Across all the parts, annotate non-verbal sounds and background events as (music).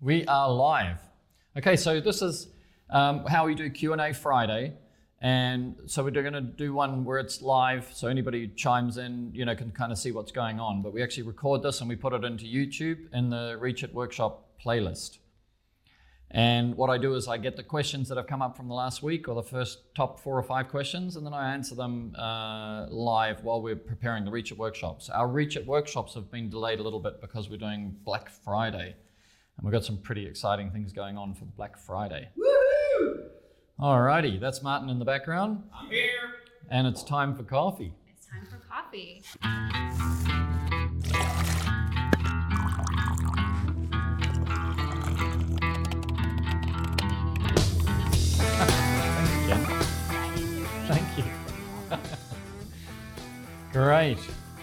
We are live. Okay, so this is um, how we do Q and A Friday, and so we're going to do one where it's live, so anybody who chimes in, you know, can kind of see what's going on. But we actually record this and we put it into YouTube in the Reach It Workshop playlist. And what I do is I get the questions that have come up from the last week or the first top four or five questions, and then I answer them uh, live while we're preparing the Reach It workshops. Our Reach It workshops have been delayed a little bit because we're doing Black Friday, and we've got some pretty exciting things going on for Black Friday. Woohoo! Alrighty, that's Martin in the background, I'm here. and it's time for coffee. It's time for coffee. Thanks again. Thank you. (laughs) Great.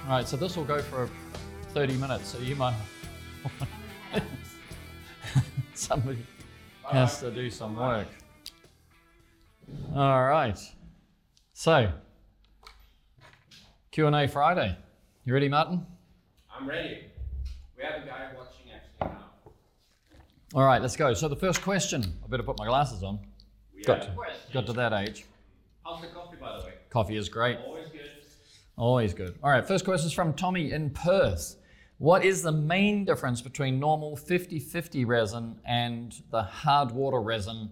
All right, so this will go for 30 minutes, so you might. Somebody has to do some work. All right. So, Q&A Friday. You ready, Martin? I'm ready. We have a guy watching actually now. All right, let's go. So the first question, I better put my glasses on. We Got have to, a got to that age. How's the coffee, by the way? Coffee is great. Always good. Always good. All right, first question is from Tommy in Perth. What is the main difference between normal 50 50 resin and the hard water resin?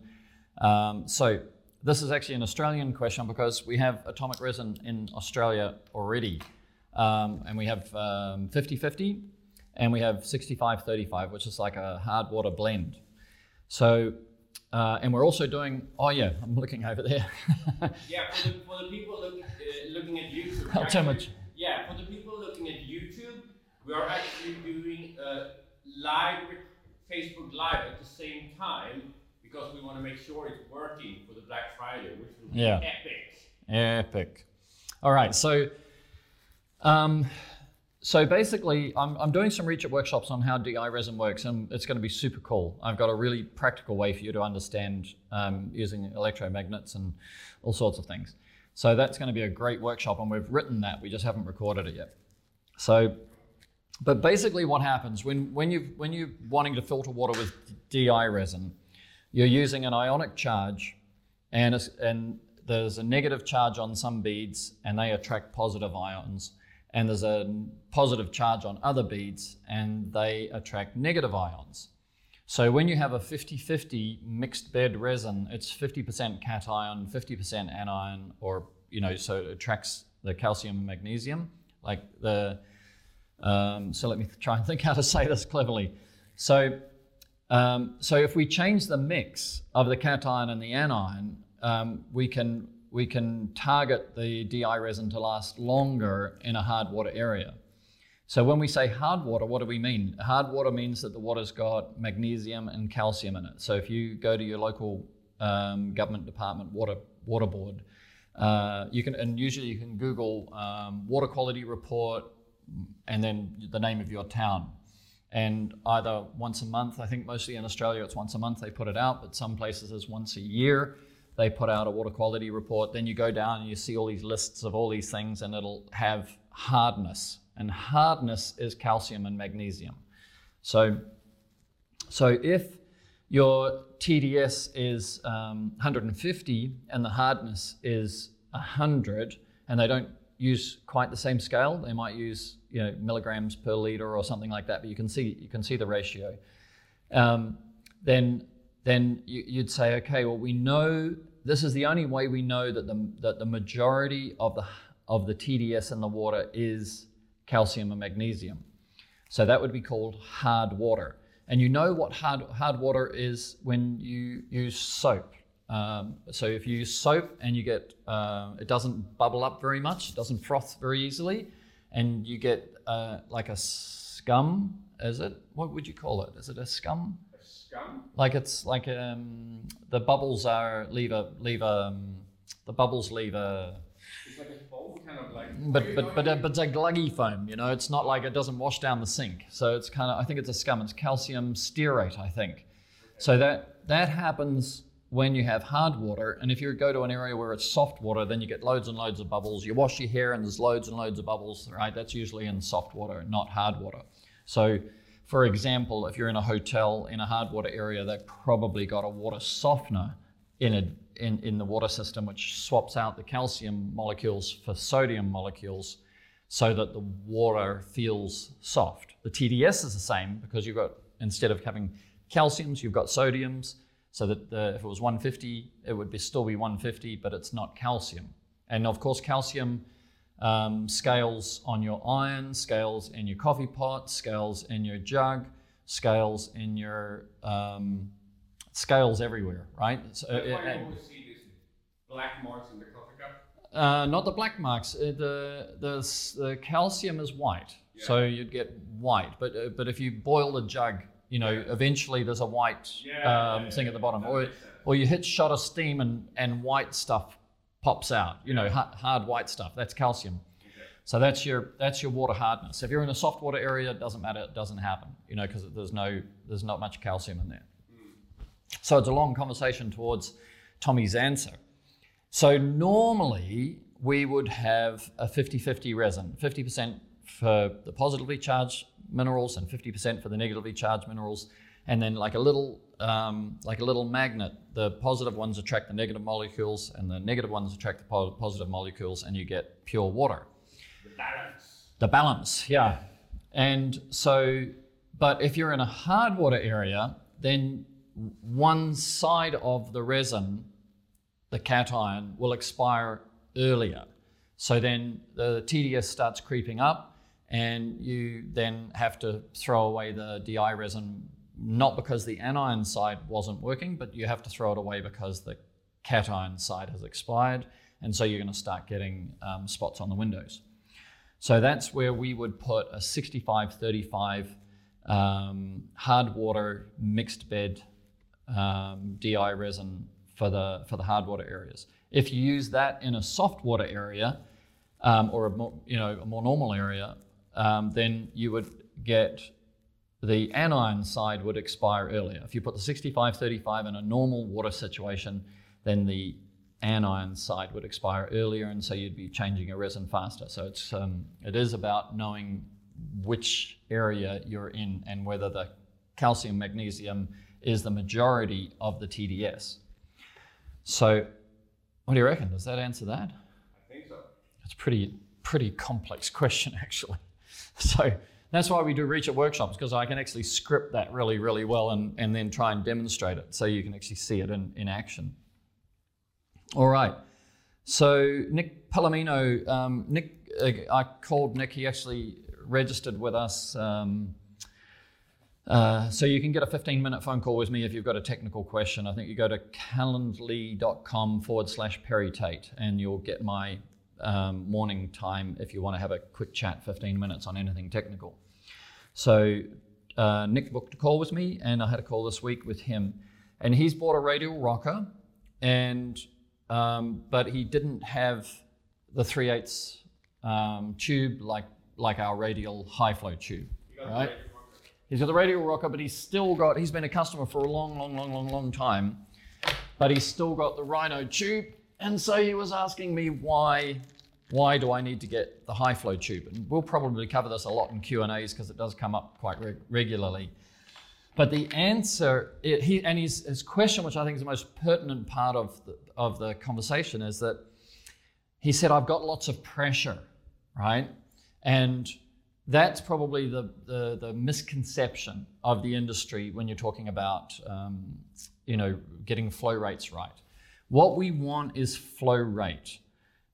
Um, so, this is actually an Australian question because we have atomic resin in Australia already. Um, and we have 50 50 and we have 65 35, which is like a hard water blend. So, uh, and we're also doing, oh yeah, (laughs) I'm looking over there. Yeah, for the, for the people look, uh, looking at YouTube. Not (laughs) too much? Yeah, for the people looking at YouTube, we are actually doing a live Facebook Live at the same time because we want to make sure it's working for the Black Friday, which will be Yeah. epic. Epic. All right, so um, so basically, I'm, I'm doing some Reach It workshops on how DI resin works, and it's going to be super cool. I've got a really practical way for you to understand um, using electromagnets and all sorts of things. So that's going to be a great workshop, and we've written that. We just haven't recorded it yet. So, but basically, what happens when when you when you're wanting to filter water with DI resin, you're using an ionic charge and, and there's a negative charge on some beads and they attract positive ions. And there's a positive charge on other beads and they attract negative ions. So when you have a 50-50 mixed bed resin it's 50% cation 50% anion or you know so it attracts the calcium and magnesium like the um, so let me try and think how to say this cleverly so um, so if we change the mix of the cation and the anion, um, we can we can target the DI resin to last longer in a hard water area. So when we say hard water, what do we mean? Hard water means that the water's got magnesium and calcium in it. So if you go to your local um, government department water water board, uh, you can and usually you can Google um, water quality report and then the name of your town and either once a month, I think mostly in Australia it's once a month they put it out, but some places it's once a year they put out a water quality report. Then you go down and you see all these lists of all these things, and it'll have hardness, and hardness is calcium and magnesium. So, so if your TDS is um, 150 and the hardness is 100, and they don't use quite the same scale. They might use you know milligrams per liter or something like that, but you can see you can see the ratio. Um, then then you, you'd say, okay, well we know this is the only way we know that the that the majority of the of the TDS in the water is calcium and magnesium. So that would be called hard water. And you know what hard hard water is when you use soap. Um, so if you use soap and you get, uh, it doesn't bubble up very much, it doesn't froth very easily, and you get uh, like a scum, is it? What would you call it? Is it a scum? A scum? Like it's like um, the bubbles are leave a leave a um, the bubbles leave a It's like a foam, kind of like. but but but, uh, but it's a gluggy foam, you know. It's not like it doesn't wash down the sink. So it's kind of I think it's a scum. It's calcium stearate, I think. So that that happens when you have hard water, and if you go to an area where it's soft water, then you get loads and loads of bubbles. You wash your hair and there's loads and loads of bubbles, right? That's usually in soft water, not hard water. So for example, if you're in a hotel in a hard water area, they've probably got a water softener in, a, in, in the water system, which swaps out the calcium molecules for sodium molecules so that the water feels soft. The TDS is the same because you've got, instead of having calciums, you've got sodiums. So that the, if it was 150, it would be, still be 150, but it's not calcium. And of course, calcium um, scales on your iron, scales in your coffee pot, scales in your jug, scales in your um, scales everywhere, right? So, That's uh, why you always see these black marks in the coffee cup. Uh, not the black marks. Uh, the, the the calcium is white, yeah. so you'd get white. But uh, but if you boil the jug, you know, eventually there's a white yeah, um, thing at the bottom, or or you hit shot of steam and and white stuff pops out. You know, hard, hard white stuff. That's calcium. So that's your that's your water hardness. If you're in a soft water area, it doesn't matter. It doesn't happen. You know, because there's no there's not much calcium in there. So it's a long conversation towards Tommy's answer. So normally we would have a 50-50 resin, 50% for the positively charged minerals and 50% for the negatively charged minerals, and then like a little um, like a little magnet. The positive ones attract the negative molecules, and the negative ones attract the po- positive molecules, and you get pure water. The balance. The balance, yeah. And so, but if you're in a hard water area, then one side of the resin, the cation, will expire earlier. So then the TDS starts creeping up, and you then have to throw away the DI resin, not because the anion side wasn't working, but you have to throw it away because the cation side has expired, and so you're going to start getting um, spots on the windows. So that's where we would put a 65 35 um, hard water mixed bed um, DI resin for the for the hard water areas. If you use that in a soft water area um, or a more, you know a more normal area, um, then you would get the anion side would expire earlier. If you put the 65-35 in a normal water situation, then the anion side would expire earlier, and so you'd be changing your resin faster. So it's um, it is about knowing which area you're in and whether the calcium magnesium is the majority of the TDS. So, what do you reckon? Does that answer that? I think so. It's pretty pretty complex (laughs) question actually. (laughs) So that's why we do Reach It workshops because I can actually script that really really well and, and then try and demonstrate it so you can actually see it in, in action. All right. So Nick Palomino, um, Nick, uh, I called Nick. He actually registered with us. Um, uh, so you can get a 15 minute phone call with me if you've got a technical question. I think you go to calendly.com forward slash Perry Tate and you'll get my um, morning time if you want to have a quick chat, 15 minutes on anything technical. So uh, Nick booked a call with me and I had a call this week with him. And he's bought a radial rocker, and um, but he didn't have the 3 8 um, tube like, like our radial high flow tube, right? He's got the radial rocker, but he's still got, he's been a customer for a long, long, long, long, long time, but he's still got the Rhino tube. And so he was asking me why, why do I need to get the high flow tube? And we'll probably cover this a lot in Q&As because it does come up quite regularly. But the answer, it, he, and his, his question, which I think is the most pertinent part of the, of the conversation, is that he said, I've got lots of pressure, right? And that's probably the, the, the, misconception of the industry when you're talking about um, you know getting flow rates right. What we want is flow rate.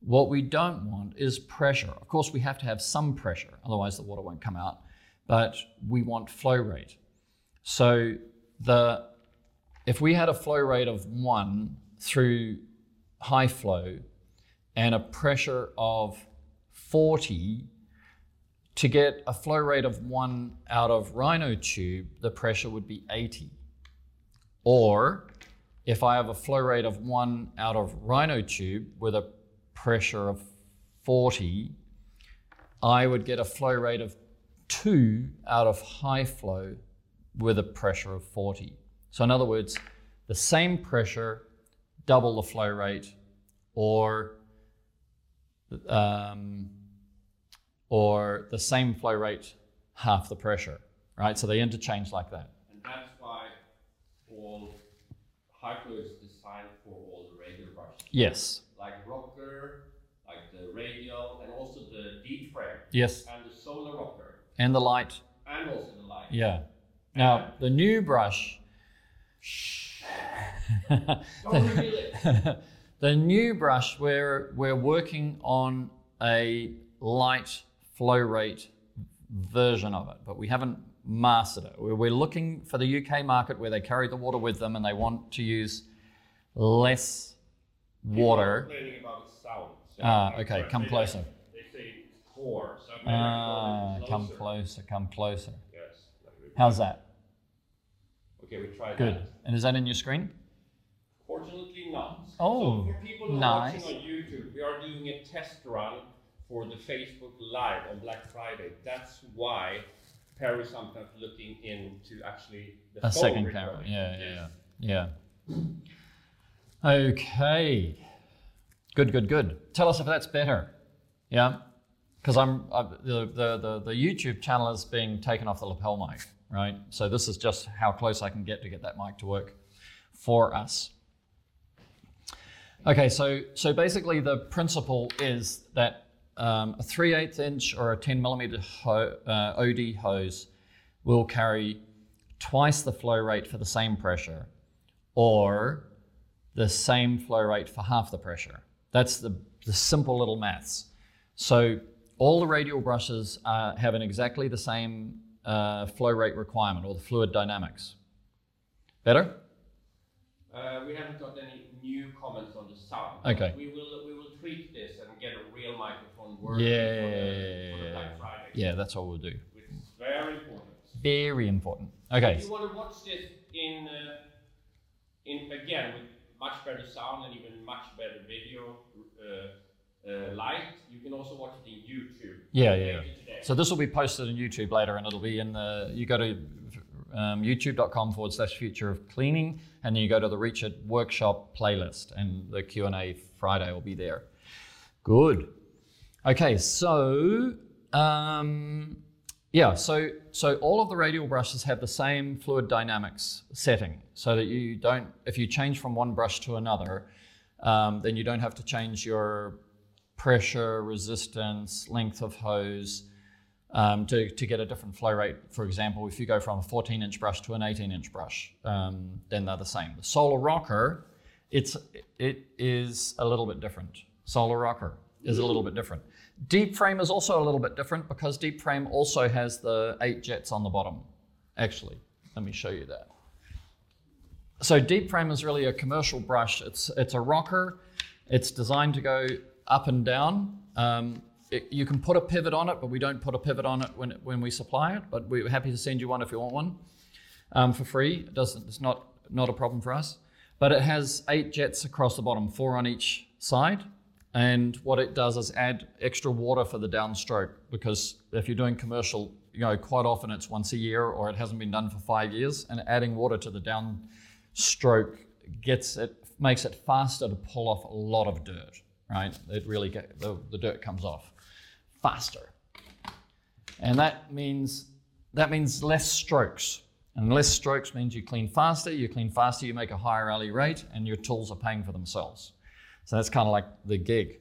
What we don't want is pressure. Of course, we have to have some pressure, otherwise the water won't come out. But we want flow rate. So the if we had a flow rate of one through high flow and a pressure of 40 to get a flow rate of one out of Rhino tube, the pressure would be 80. Or if I have a flow rate of one out of Rhino tube with a pressure of 40, I would get a flow rate of two out of high flow with a pressure of 40. So, in other words, the same pressure, double the flow rate, or um, or the same flow rate, half the pressure, right? So they interchange like that. And that's why all high flow is designed for all the regular brushes. Yes. Like rocker, like the radial, and also the deep frame, Yes. and the solar rocker, And the light. and also the light. Yeah. Now the new brush. (laughs) Don't reveal it. (laughs) the new brush we're we're working on a light flow rate version of it, but we haven't mastered it. We're, we're looking for the UK market where they carry the water with them and they want to use less water. Complaining about the sound. So Ah, okay, come closer. They say it's poor, so Ah, come closer, come closer. Yes. How's that? Okay, we try Good. that. And is that in your screen? Fortunately not. Oh, so for people nice. watching on YouTube, we are doing a test run for the Facebook Live on Black Friday. That's why Perry is sometimes looking into actually the A second recording. camera. Yeah, yeah, Yes. yeah. Yeah. Okay. Good, good, good. Tell us if that's better. Yeah. Because I'm the, the the the YouTube channel is being taken off the lapel mic, right? So this is just how close I can get to get that mic to work for us. Okay, so so basically the principle is that um, a 3 8 inch or a 10 millimeter ho- uh, OD hose will carry twice the flow rate for the same pressure or the same flow rate for half the pressure. That's the, the simple little maths. So all the radial brushes uh, have an exactly the same uh, flow rate requirement or the fluid dynamics. Better? Uh, we haven't got any new comments on the sound. Okay. We will we will tweak this and get a real microphone working for, the, for the Black Friday. Yeah, that's what we'll do. Which is very important. Very important. Okay. If you want to watch this in uh, in again with much better sound and even much better video uh, light, you can also watch it in YouTube. Yeah, yeah. Today. So this will be posted on YouTube later, and it'll be in the. You go to um, YouTube.com forward slash future of cleaning, and then you go to the Reach It workshop playlist, and the Q and A Friday will be there. Good. Okay, so um, yeah, so so all of the radial brushes have the same fluid dynamics setting, so that you don't, if you change from one brush to another, um, then you don't have to change your pressure, resistance, length of hose um, to, to get a different flow rate. For example, if you go from a 14 inch brush to an 18 inch brush, um, then they're the same. The solar rocker, it's it is a little bit different. Solar rocker is a little bit different. Deep frame is also a little bit different because deep frame also has the eight jets on the bottom. Actually, let me show you that. So deep frame is really a commercial brush. It's it's a rocker. It's designed to go up and down. Um, it, you can put a pivot on it, but we don't put a pivot on it when when we supply it. But we're happy to send you one if you want one um, for free. It doesn't. It's not not a problem for us. But it has eight jets across the bottom, four on each side. And what it does is add extra water for the downstroke because if you're doing commercial, you know, quite often it's once a year or it hasn't been done for five years, and adding water to the downstroke gets it makes it faster to pull off a lot of dirt. Right? It really get, the, the dirt comes off faster, and that means that means less strokes. And less strokes means you clean faster. You clean faster, you make a higher alley rate, and your tools are paying for themselves. So that's kind of like the gig.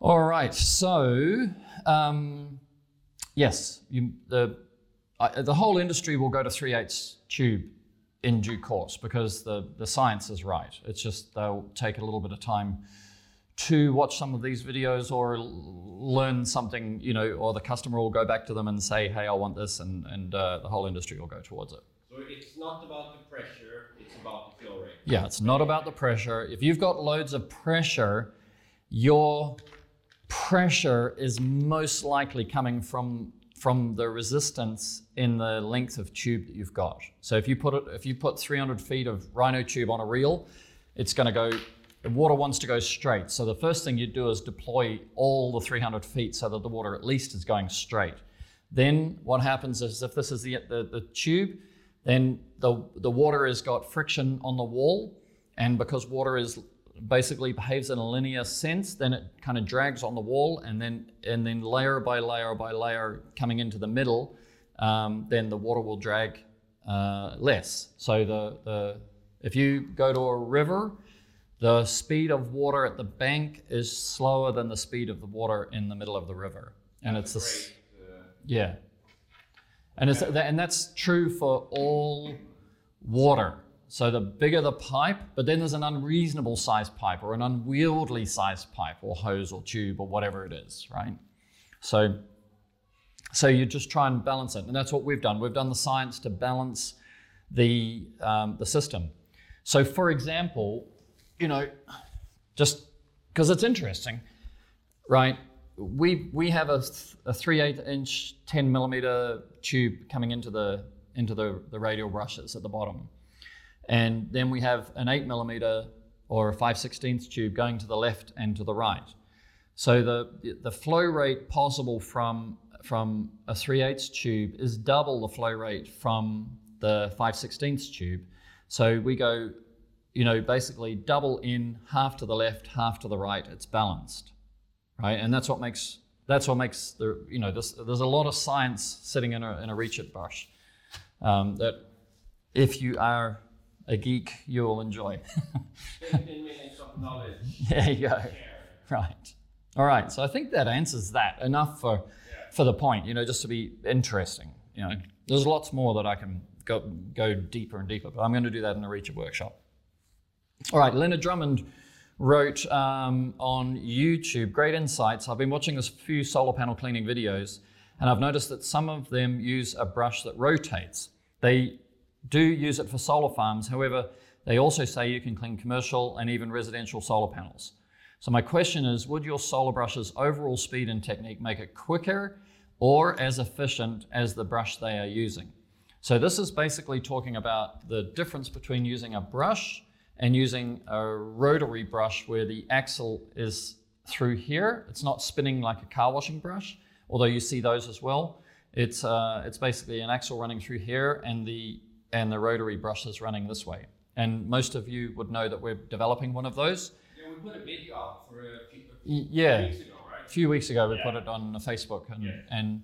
All right, so um, yes, you, the the whole industry will go to 3 8 tube in due course because the, the science is right. It's just they'll take a little bit of time to watch some of these videos or learn something, you know, or the customer will go back to them and say, hey, I want this, and, and uh, the whole industry will go towards it. So it's not about the pressure, it's about the flow rate. Yeah, it's not about the pressure. If you've got loads of pressure, your pressure is most likely coming from from the resistance in the length of tube that you've got. So if you put it, if you put 300 feet of rhino tube on a reel, it's going to go. The water wants to go straight. So the first thing you do is deploy all the 300 feet so that the water at least is going straight. Then what happens is if this is the the, the tube, then the the water has got friction on the wall, and because water is basically behaves in a linear sense, then it kind of drags on the wall, and then and then layer by layer by layer coming into the middle, um, then the water will drag uh, less. So the, the if you go to a river, the speed of water at the bank is slower than the speed of the water in the middle of the river, and it's the s- Great, uh, yeah, and it's and that's true for all water. So the bigger the pipe, but then there's an unreasonable sized pipe or an unwieldy sized pipe or hose or tube or whatever it is, right? So so you just try and balance it, and that's what we've done. We've done the science to balance the um, the system. So, for example, you know, just because it's interesting, right? We we have a, th- a three eighth inch, ten millimeter tube coming into the into the, the radial brushes at the bottom, and then we have an eight millimeter or a five sixteenths tube going to the left and to the right. So the the flow rate possible from from a 3 8 tube is double the flow rate from the 5 16 tube. So we go, you know, basically double in, half to the left, half to the right. It's balanced, right? And that's what makes that's what makes the you know this, there's a lot of science sitting in a in a reach it brush um, that if you are a geek you will enjoy. 15 minutes of knowledge. there you go. Right. All right. So I think that answers that enough for for the point. You know, just to be interesting. You know, there's lots more that I can go go deeper and deeper, but I'm going to do that in a Reach It workshop. All right. Leonard Drummond wrote um, on YouTube great insights. I've been watching a few solar panel cleaning videos, and I've noticed that some of them use a brush that rotates. They do use it for solar farms. However, they also say you can clean commercial and even residential solar panels. So my question is, would your solar brush's overall speed and technique make it quicker or as efficient as the brush they are using? So this is basically talking about the difference between using a brush and using a rotary brush where the axle is through here. It's not spinning like a car washing brush, although you see those as well. It's uh, it's basically an axle running through here, and the and the rotary brush is running this way. And most of you would know that we're developing one of those. Yeah, we put a video out for a few, a few yeah, weeks ago, right? a few weeks ago we Yeah. put it on Facebook and Yeah. and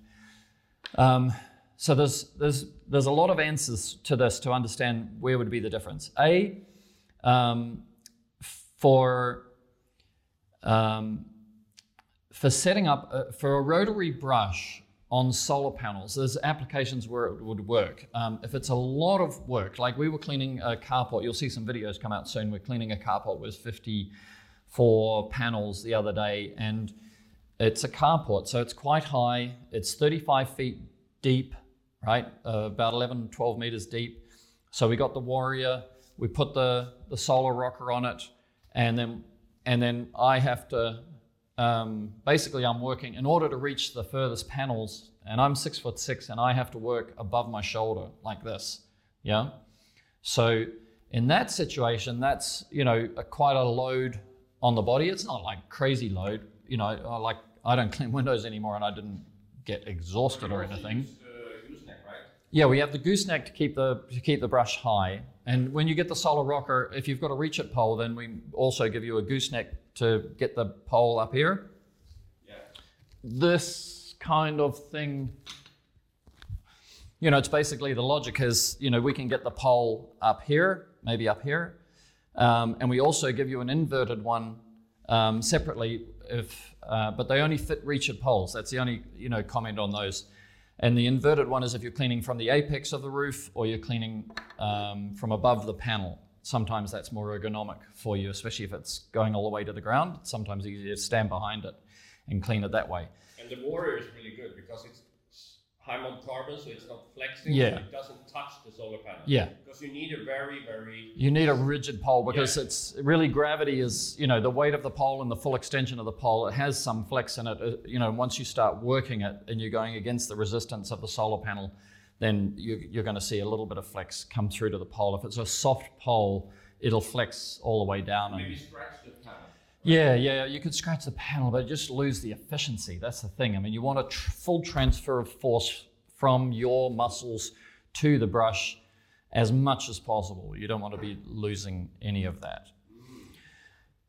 um, so there's there's there's a lot of answers to this to understand where would be the difference. A um, for um, for setting up uh, for a rotary brush on solar panels, there's applications where it would work. Um, if it's a lot of work, like we were cleaning a carport, you'll see some videos come out soon. We're cleaning a carport with 54 panels the other day, and it's a carport, so it's quite high. It's 35 feet deep, right? Uh, about 11, 12 meters deep. So we got the Warrior. We put the the solar rocker on it, and then and then I have to um, basically I'm working in order to reach the furthest panels, and I'm six foot six, and I have to work above my shoulder like this. Yeah. So in that situation, that's you know a, quite a load on the body. It's not like crazy load. You know, like I don't clean (laughs) windows anymore, and I didn't get exhausted or anything. use, uh, gooseneck, right? Yeah, we have the gooseneck to keep the to keep the brush high. And when you get the solar rocker, if you've got a reach it pole, then we also give you a gooseneck to get the pole up here. Yeah. This kind of thing, you know, it's basically the logic is, you know, we can get the pole up here, maybe up here, um, and we also give you an inverted one um, separately if, uh, but they only fit reach it poles. That's the only, you know, comment on those. And the inverted one is if you're cleaning from the apex of the roof or you're cleaning um, from above the panel. Sometimes that's more ergonomic for you, especially if it's going all the way to the ground. It's sometimes easier to stand behind it and clean it that way. And the Warrior is really good because it's high on carbon, so it's not flexing. Yeah. So it doesn't touch the solar panel. Yeah. Because you need a very, very You need a rigid pole because Yeah. it's really gravity is, you know, the weight of the pole and the full extension of the pole, it has some flex in it. Uh, You know, once you start working it and you're going against the resistance of the solar panel, then you, you're going to see a little bit of flex come through to the pole. If it's a soft pole, it'll flex all the way down. And, maybe scratch the. Yeah, yeah, you could scratch the panel, but just lose the efficiency. That's the thing. I mean, you want a tr- full transfer of force from your muscles to the brush as much as possible. You don't want to be losing any of that.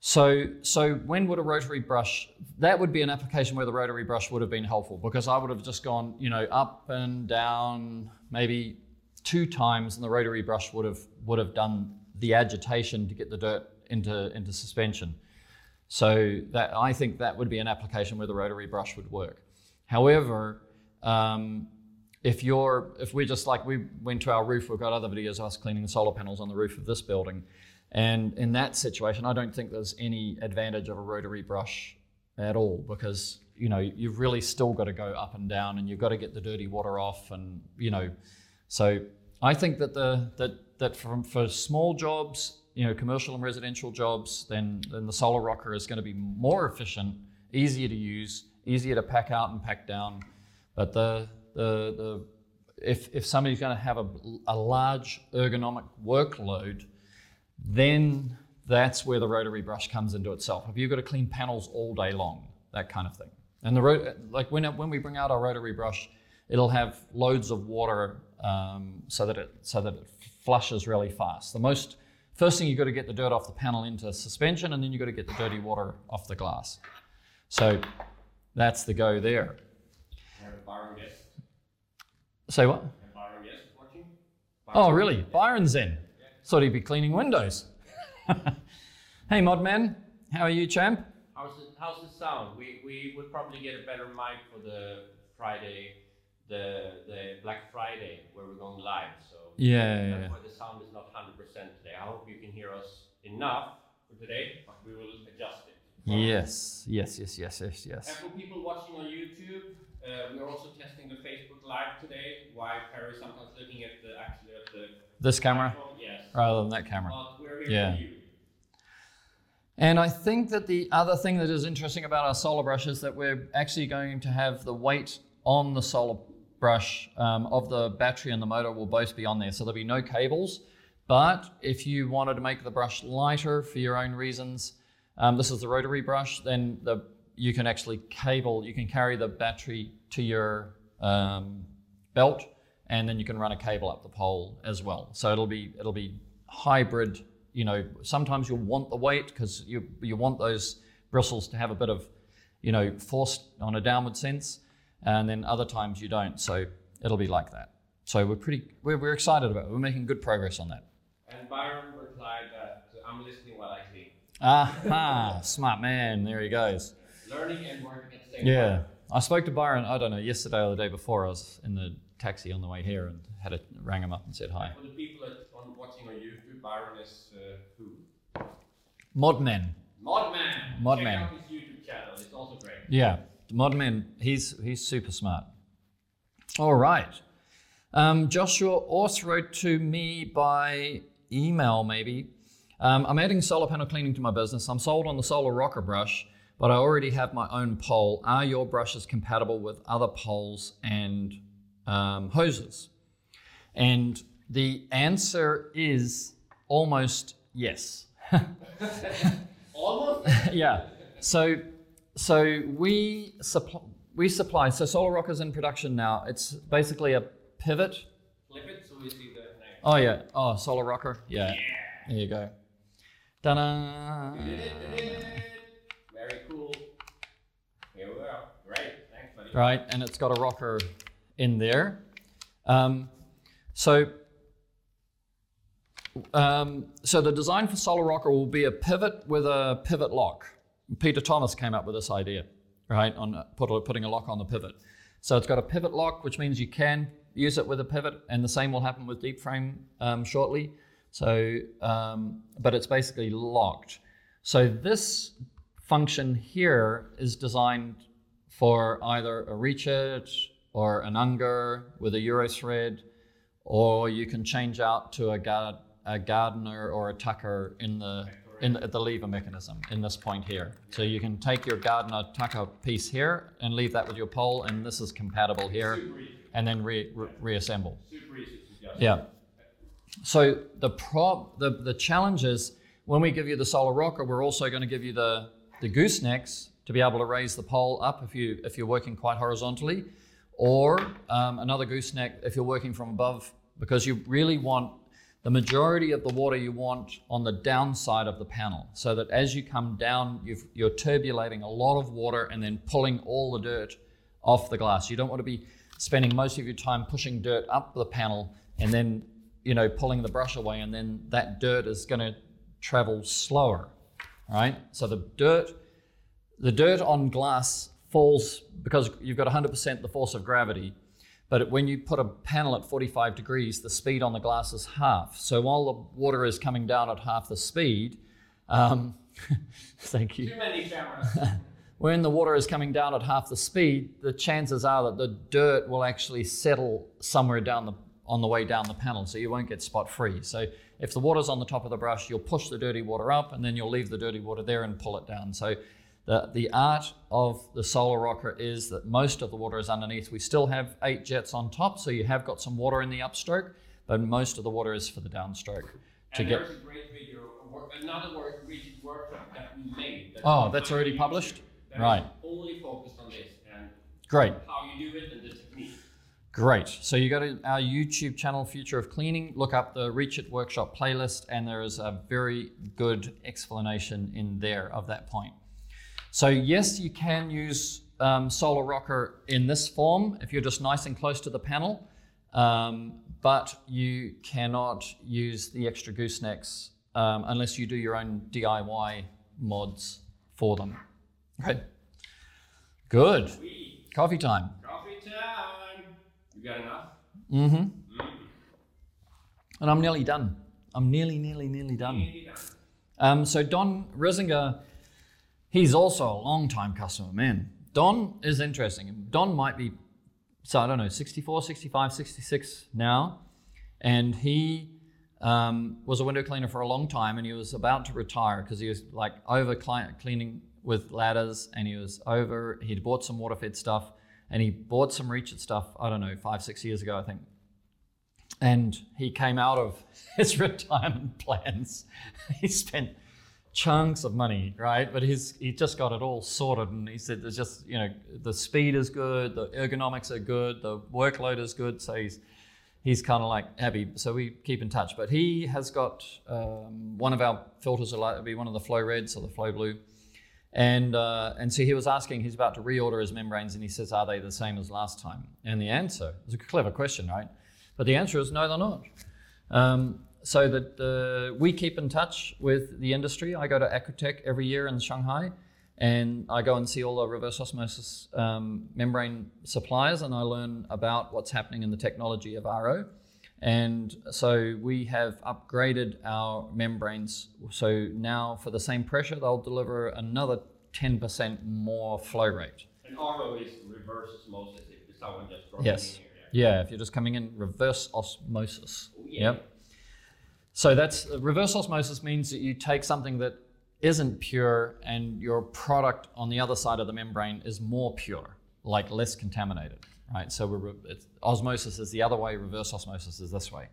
So, so when would a rotary brush? That would be an application where the rotary brush would have been helpful because I would have just gone, you know, up and down, maybe two times, and the rotary brush would have would have done the agitation to get the dirt into into suspension. So that I think that would be an application where the rotary brush would work. However, um, if you're if we're just like we went to our roof, we've got other videos of us cleaning the solar panels on the roof of this building. And in that situation, I don't think there's any advantage of a rotary brush at all because you know you've really still got to go up and down and you've got to get the dirty water off and you know so I think that the that that from for small jobs, you know, commercial and residential jobs, then then the solar rocker is going to be more efficient, easier to use, easier to pack out and pack down. But the the the if if somebody's going to have a, a large ergonomic workload, then that's where the rotary brush comes into itself. If you've got to clean panels all day long, that kind of thing. And the ro- like when it, when we bring out our rotary brush, it'll have loads of water um, so that it so that it flushes really fast. The most first thing you've got to get the dirt off the panel into suspension, and then you've got to get the dirty water off the glass. So that's the go there. Say what? Oh, really? Byron's in. Thought he'd be cleaning windows. (laughs) hey, Modman, how are you, champ? How's the, how's the sound? We, we would probably get a better mic for the Friday, the the Black Friday where we're going live. So Yeah, yeah, that's why the sound is not 100% today. I hope you can hear us enough for today, but we will adjust it. Yes, yes, yes, yes, yes, And yes. for people watching on YouTube, uh, we are also testing the Facebook Live today. Why Perry sometimes looking at the actually at the This camera Yes. rather than that camera. But we're here Yeah. for you. And I think that the other thing that is interesting about our solar brush is that we're actually going to have the weight on the solar brush um, of the battery and the motor will both be on there. So there'll be no cables. But if you wanted to make the brush lighter for your own reasons, um, this is the rotary brush, then the, you can actually cable, you can carry the battery to your um, belt and then you can run a cable up the pole as well. So it'll be it'll be hybrid. You know, sometimes you'll want the weight because you you want those bristles to have a bit of, you know, force on a downward sense, and then other times you don't. So it'll be like that. So we're pretty we're, we're excited about it. We're making good progress on that. And Byron replied that I'm listening while I clean. Aha, smart man. There he goes. Learning and working at the same Yeah, time. I spoke to Byron. I don't know yesterday or the day before. I was in the taxi on the way here and had a rang him up and said hi. For the people that on watching on YouTube, Byron is uh, who? Modman. Modman. Modman. Check out his YouTube channel. It's also great. Yeah, Modman. He's he's super smart. All right. Um, Joshua also wrote to me by email, maybe. Um, I'm adding solar panel cleaning to my business. I'm sold on the solar rocker brush, but I already have my own pole. Are your brushes compatible with other poles and um, hoses? And the answer is almost yes. (laughs) Almost. yeah. So so we supply we supply so Solar Rock is in production now. It's basically a pivot. Flip it so we see the name. Oh yeah. Oh Solar Rocker. Yeah. There you go. Ta-da. Very cool. Here we are. Great. Thanks, buddy. Right, and it's got a rocker in there. Um, so um, so the design for Solar Rocker will be a pivot with a pivot lock. Peter Thomas came up with this idea, right? On uh, put, putting a lock on the pivot. So it's got a pivot lock, which means you can use it with a pivot, and the same will happen with deep frame um, shortly. So, um, but it's basically locked. So this function here is designed for either a it or an Unger with a Euro thread, or you can change out to a, guard, a Gardiner or a Tucker in the in the, the lever mechanism in this point here. So you can take your Gardiner Tucker piece here and leave that with your pole, and this is compatible here, and then re, re, reassemble. Super easy to. Yeah. So the prob the, the challenge is when we give you the solar rocker, we're also going to give you the, the goosenecks to be able to raise the pole up if you if you're working quite horizontally, or um, another gooseneck if you're working from above, because you really want the majority of the water you want on the downside of the panel, so that as you come down, you've, you're turbulating a lot of water and then pulling all the dirt off the glass. You don't want to be spending most of your time pushing dirt up the panel and then you know pulling the brush away, and then that dirt is going to travel slower, right? So the dirt, the dirt on glass falls because you've got 100% the force of gravity. But when you put a panel at 45 degrees, the speed on the glass is half. So while the water is coming down at half the speed, um, (laughs) thank you. Too many cameras. (laughs) When the water is coming down at half the speed, the chances are that the dirt will actually settle somewhere down the on the way down the panel, so you won't get spot free. So if the water's on the top of the brush, you'll push the dirty water up, and then you'll leave the dirty water there and pull it down. So the, the art of the solar rocker is that most of the water is underneath. We still have eight jets on top, so you have got some water in the upstroke, but most of the water is for the downstroke. To and get there's a great video, work, another work, Reach It workshop that we made. Oh, that's already published? that is Right. only focused on this and great. how you do it and the technique. Great. So you go to our YouTube channel, Future of Cleaning, look up the Reach It Workshop playlist, and there is a very good explanation in there of that point. So yes, you can use um, Solar Rocker in this form if you're just nice and close to the panel, um, but you cannot use the extra goosenecks um, unless you do your own DIY mods for them. Right. Good. We, Coffee time. coffee time. You got enough? Mm-hmm. And I'm nearly done. I'm nearly, nearly, nearly done. Nearly done. Um, so Don Risinger, he's also a long-time customer, man. Don is interesting. Don might be, so I don't know, 64, 65, 66 now. And he um, was a window cleaner for a long time and he was about to retire because he was like over cleaning with ladders and he was over, he'd bought some water-fed stuff and he bought some Reach It stuff, I don't know, five, six years ago, I think and he came out of (laughs) his retirement plans. (laughs) he spent chunks of money, right? But he's he just got it all sorted, and he said there's just you know the speed is good, the ergonomics are good, the workload is good, so he's he's kind of like happy. So we keep in touch. But he has got um, one of our filters will likely be one of the flow reds or the flow blue. And uh, and so he was asking, he's about to reorder his membranes, and he says, "Are they the same as last time?" And the answer is a clever question, right? But the answer is no, they're not. Um, so that uh, we keep in touch with the industry. I go to Aquatech every year in Shanghai, and I go and see all the reverse osmosis um, membrane suppliers, and I learn about what's happening in the technology of RO. And so we have upgraded our membranes. So now, for the same pressure, they'll deliver another 10% more flow rate. And RO is reverse osmosis if someone just Yes. in here. Yeah, if you're just coming in reverse osmosis. Oh, yeah. Yep. So that's reverse osmosis means that you take something that isn't pure and your product on the other side of the membrane is more pure, like less contaminated, right? So osmosis is the other way, reverse osmosis is this way.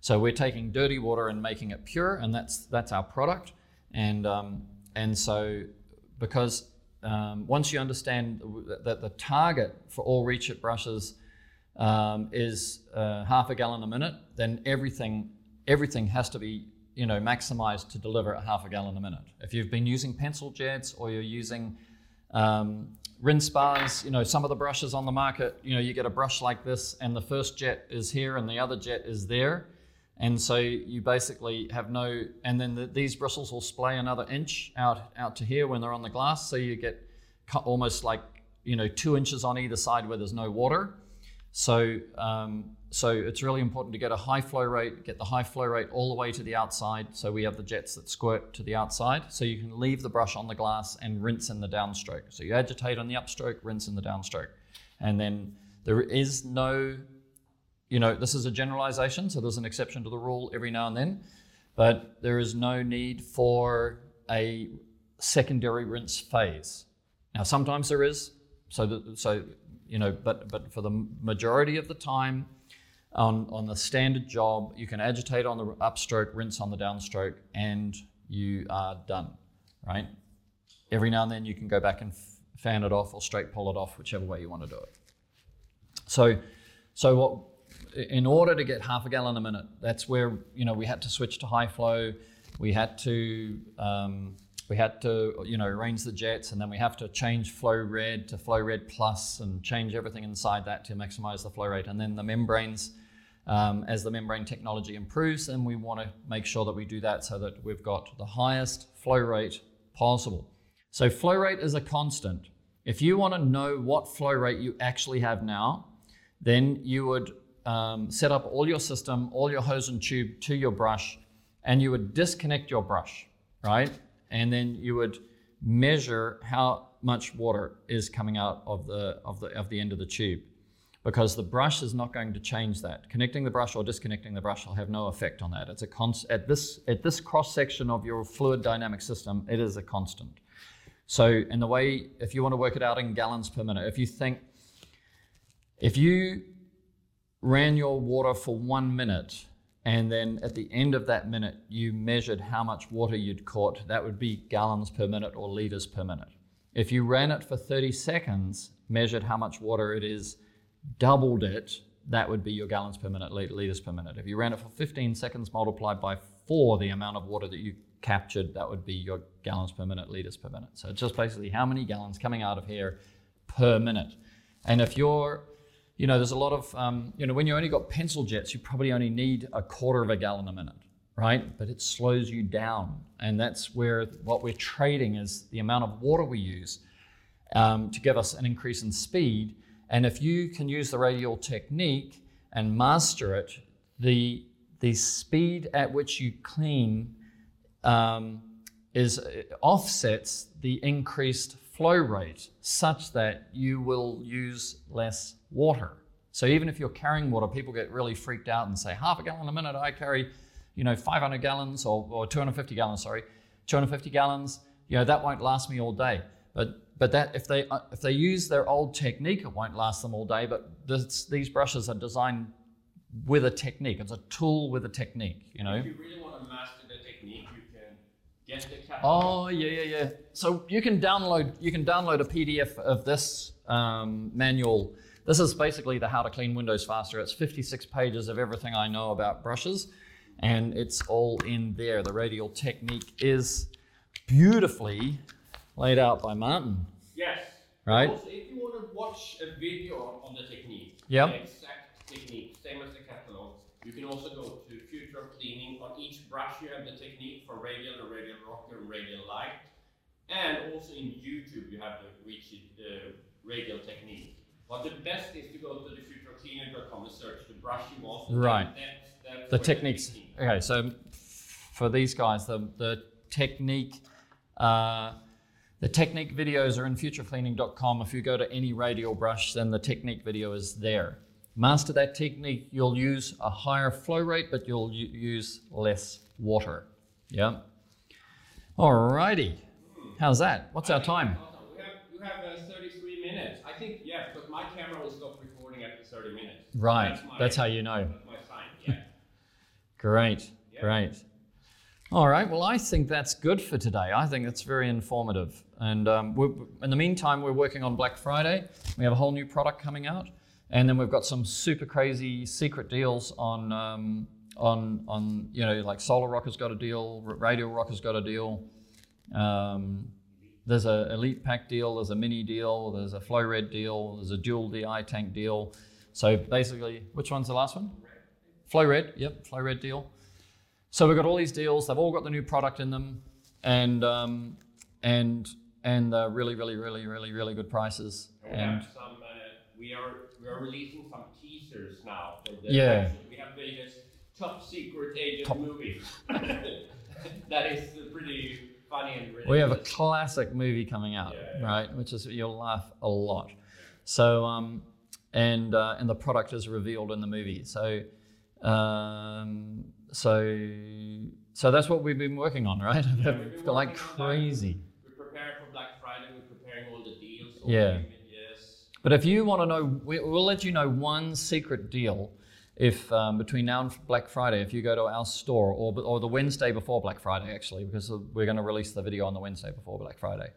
So we're taking dirty water and making it pure, and that's that's our product. And um, and so because um, once you understand that the target for all reach it brushes um, is uh, half a gallon a minute, then everything everything has to be you know maximized to deliver at half a gallon a minute. If you've been using pencil jets or you're using um, rinse bars, you know some of the brushes on the market, you know you get a brush like this, and the first jet is here and the other jet is there, and so you basically have no, and then the, these bristles will splay another inch out out to here when they're on the glass, so you get almost like you know two inches on either side where there's no water. So, um, so it's really important to get a high flow rate, get the high flow rate all the way to the outside. So we have the jets that squirt to the outside. So you can leave the brush on the glass and rinse in the downstroke. So you agitate on the upstroke, rinse in the downstroke. And then there is no, you know, this is a generalization. So there's an exception to the rule every now and then. But there is no need for a secondary rinse phase. Now, sometimes there is. So, the, so you know, but but for the majority of the time, on on the standard job, you can agitate on the upstroke, rinse on the downstroke, and you are done, right? Every now and then you can go back and fan it off or straight pull it off, whichever way you want to do it. So, so what in order to get half a gallon a minute, that's where you know we had to switch to high flow. We had to um, we had to you know arrange the jets, and then we have to change flow red to flow red plus, and change everything inside that to maximize the flow rate. And then the membranes, um, as the membrane technology improves, and we want to make sure that we do that so that we've got the highest flow rate possible. So flow rate is a constant. If you want to know what flow rate you actually have now, then you would um, set up all your system, all your hose and tube to your brush, and you would disconnect your brush, right? And then you would measure how much water is coming out of the of the of the end of the tube, because the brush is not going to change that. Connecting the brush or disconnecting the brush will have no effect on that. It's a const at this at this cross section of your fluid dynamic system. It is a constant. So, in the way, if you want to work it out in gallons per minute, if you think, if you ran your water for one minute and then at the end of that minute you measured how much water you'd caught, that would be gallons per minute or liters per minute. If you ran it for 30 seconds, measured how much water it is, doubled it, that would be your gallons per minute, liters per minute. If you ran it for 15 seconds multiplied by four, the amount of water that you captured, that would be your gallons per minute, liters per minute. So it's just basically how many gallons coming out of here per minute. And if you're, you know, there's a lot of, um, you know, when you only got pencil jets, you probably only need a quarter of a gallon a minute, right? But it slows you down. And that's where what we're trading is the amount of water we use um, to give us an increase in speed. And if you can use the radial technique and master it, the, the speed at which you clean um, is uh, offsets the increased flow rate such that you will use less water. So even if you're carrying water, people get really freaked out and say, half a gallon a minute, I carry, you know, 500 gallons or, or 250 gallons, sorry, 250 gallons, you know, that won't last me all day. But but that if they uh, if they use their old technique, it won't last them all day. But this, these brushes are designed with a technique. It's a tool with a technique. You know. If you really want to master the technique, you can Get the Oh yeah, yeah, yeah. So you can download you can download a PDF of this um, manual. This is basically the how to clean Windows faster. It's 56 pages of everything I know about brushes, and it's all in there. The radial technique is beautifully laid out by Martin. Yes. Right. Also, if you want to watch a video on the technique, yep. the exact technique, same as the catalog, you can also go to future cleaning. On each brush you have the technique for radial radial rocker and radial light. And also in YouTube you have the reach uh, radial technique. But the best is to go to the futurecleaner.com and search to brush you off. Right. the techniques. Okay, so for these guys, the, the technique. Uh, the technique videos are in futurecleaning.com. If you go to any radial brush, then the technique video is there master that technique, you'll use a higher flow rate, but you'll use less water. Yeah. Alrighty. How's that? What's our time? Minutes. I think, yeah, because my camera will stop recording after 30 minutes. Right. That's, my, That's how you know. That's my sign. Yeah. (laughs) great. Yeah. Great. All right. Well, I think that's good for today. I think that's very informative. And um, in the meantime, we're working on Black Friday. We have a whole new product coming out. And then we've got some super crazy secret deals on um, on on you know like Solar Rocker's got a deal, Radial Rocker's got a deal. Um, there's a Elite Pack deal, there's a mini deal, there's a Flow Red deal, there's a dual DI tank deal. So basically, which one's the last one? Flow Red, yep, Flow Red deal. So we've got all these deals. They've all got the new product in them, and um, and and uh, really, really, really, really, really good prices. And, some we are we are releasing some teasers now. yeah. We have the top secret agent top. movie. (laughs) that is pretty funny and ridiculous. We have a classic movie coming out, yeah, yeah. right? Which is you'll laugh a lot. So um, and uh, and the product is revealed in the movie. So um, so so that's what we've been working on, right? Yeah, (laughs) like crazy. We're preparing for Black Friday. We're preparing all the deals. yeah. But if you want to know, we, will let you know one secret deal if um, between now and Black Friday, if you go to our store or, or the Wednesday before Black Friday, actually, because we're going to release the video on the Wednesday before Black Friday.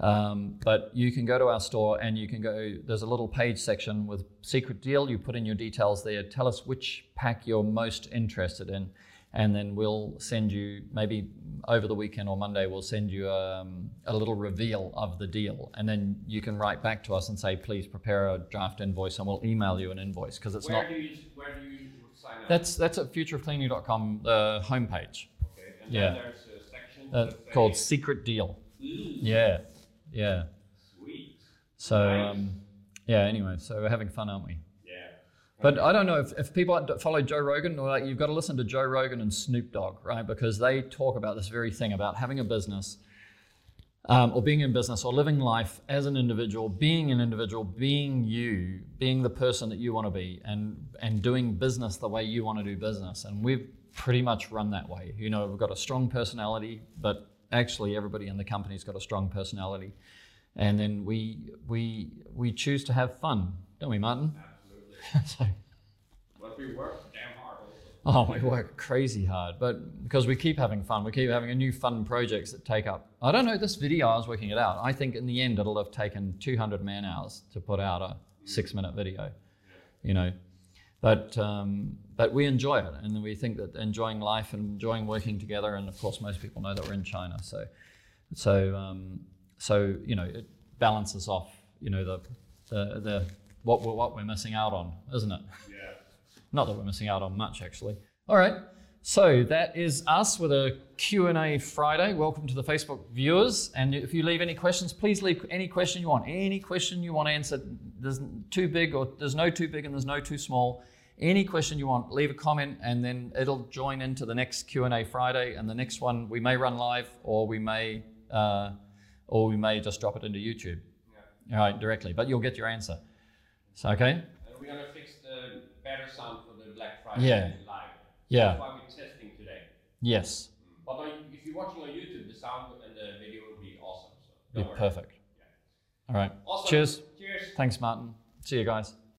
Um, but you can go to our store and you can go, there's a little page section with secret deal. You put in your details there. Tell us which pack you're most interested in. And then we'll send you, maybe over the weekend or Monday, we'll send you um, a little reveal of the deal. And then you can write back to us and say, please prepare a draft invoice and we'll email you an invoice because it's Where not. Where do you sign up? That's, that's at futureofcleaning.com, the homepage okay. And yeah. there's a section uh, called Secret Deal. Ooh, Yeah, yeah. Sweet. So Nice. um, yeah. Anyway, so we're having fun, aren't we? Yeah. But I don't know if, if people follow Joe Rogan, or like you've got to listen to Joe Rogan and Snoop Dogg, right? Because they talk about this very thing about having a business, um, or being in business, or living life as an individual, being an individual, being you, being the person that you want to be, and and doing business the way you want to do business. And we've pretty much run that way. You know, we've got a strong personality, but actually everybody in the company's got a strong personality. And then we we we choose to have fun, don't we, Martin? Absolutely. (laughs) so, But we work damn hard also. Oh, we work crazy hard, but because we keep having fun, we keep having a new fun projects that take up. I don't know this video. I was working it out. I think in the end it'll have taken 200 man hours to put out a six-minute video. You know, but um, but we enjoy it, and we think that enjoying life and enjoying working together. And of course, most people know that we're in China, so so um, so you know it balances off. You know the the, the what we're, what we're missing out on, isn't it? Not that we're missing out on much, actually. All right. So that is us with a Q&A Friday. Welcome to the Facebook viewers. And if you leave any questions, please leave any question you want. Any question you want answered. There's too big or there's no too big and there's no too small. Any question you want, leave a comment and then it'll join into the next Q&A Friday. And the next one we may run live or we may, uh, or we may just drop it into YouTube. Yeah. All right, directly. But you'll get your answer. So, okay? And we're gonna fix the better sound for the Black Friday Yeah. live. Yeah. That's why we're testing today. Yes. Mm. But if you're watching on YouTube, the sound and the video will be awesome. So Be perfect. All right. Awesome. Cheers. Cheers. Thanks, Martin. See you guys.